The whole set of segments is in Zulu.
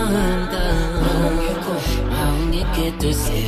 encanta. Aún es que tú seas.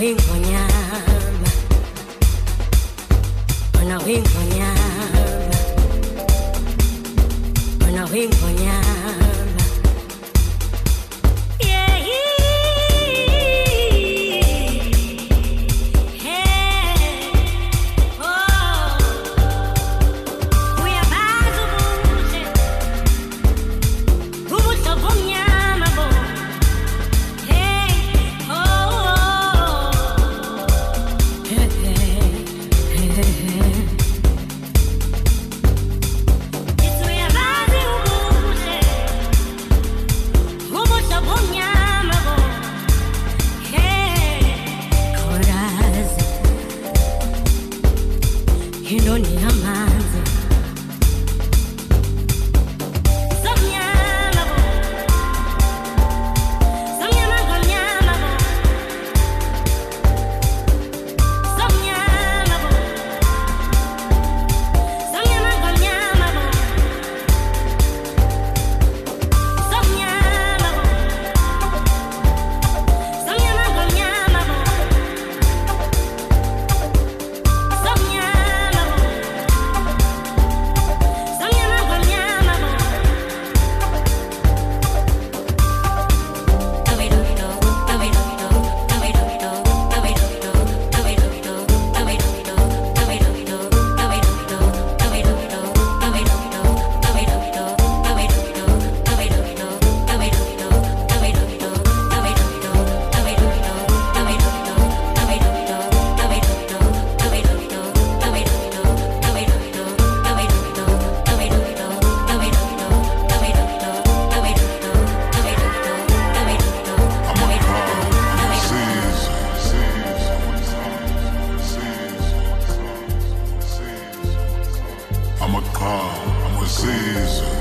ingonyama Ona ingonyama Ona ingonyama season.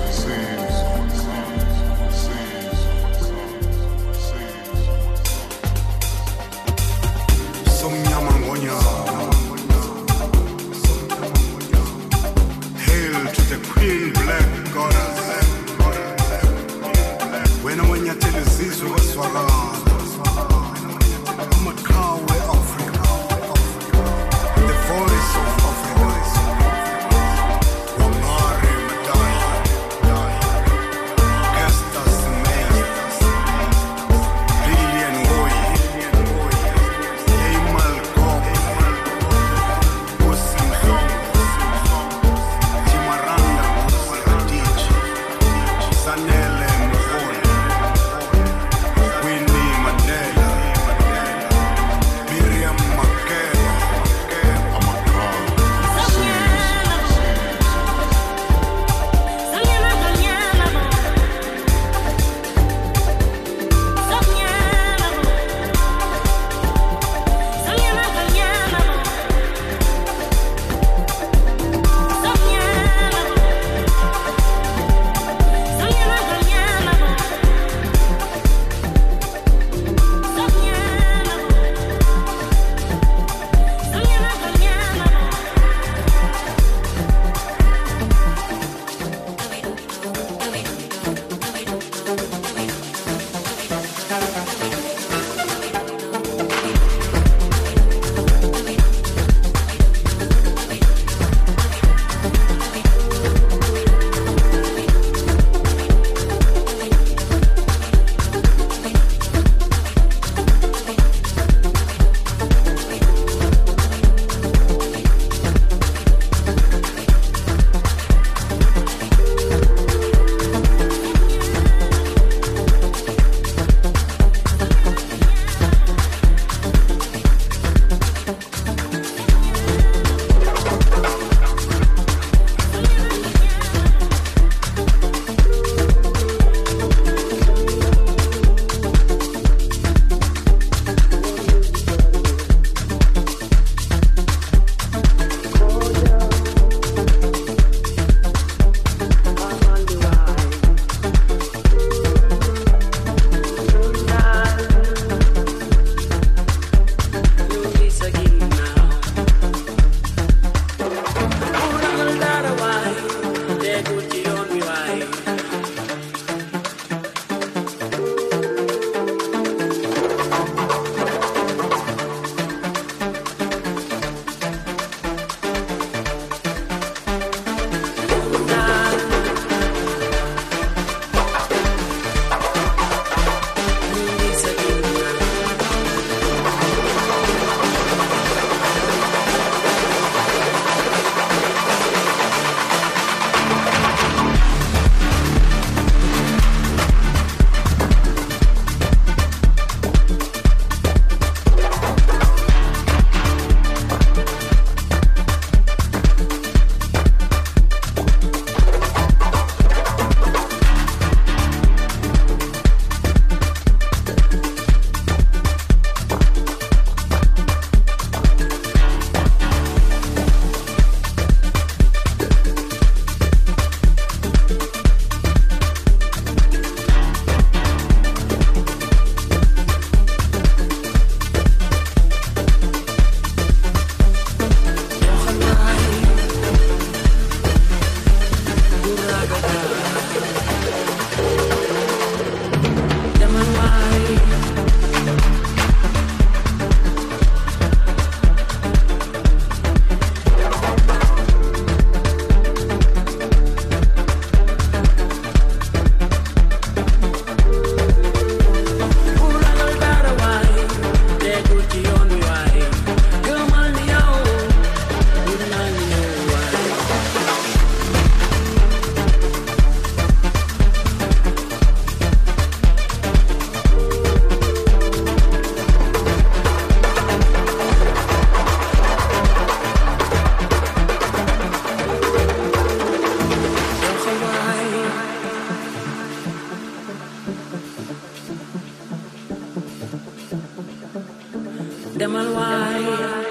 Demal waay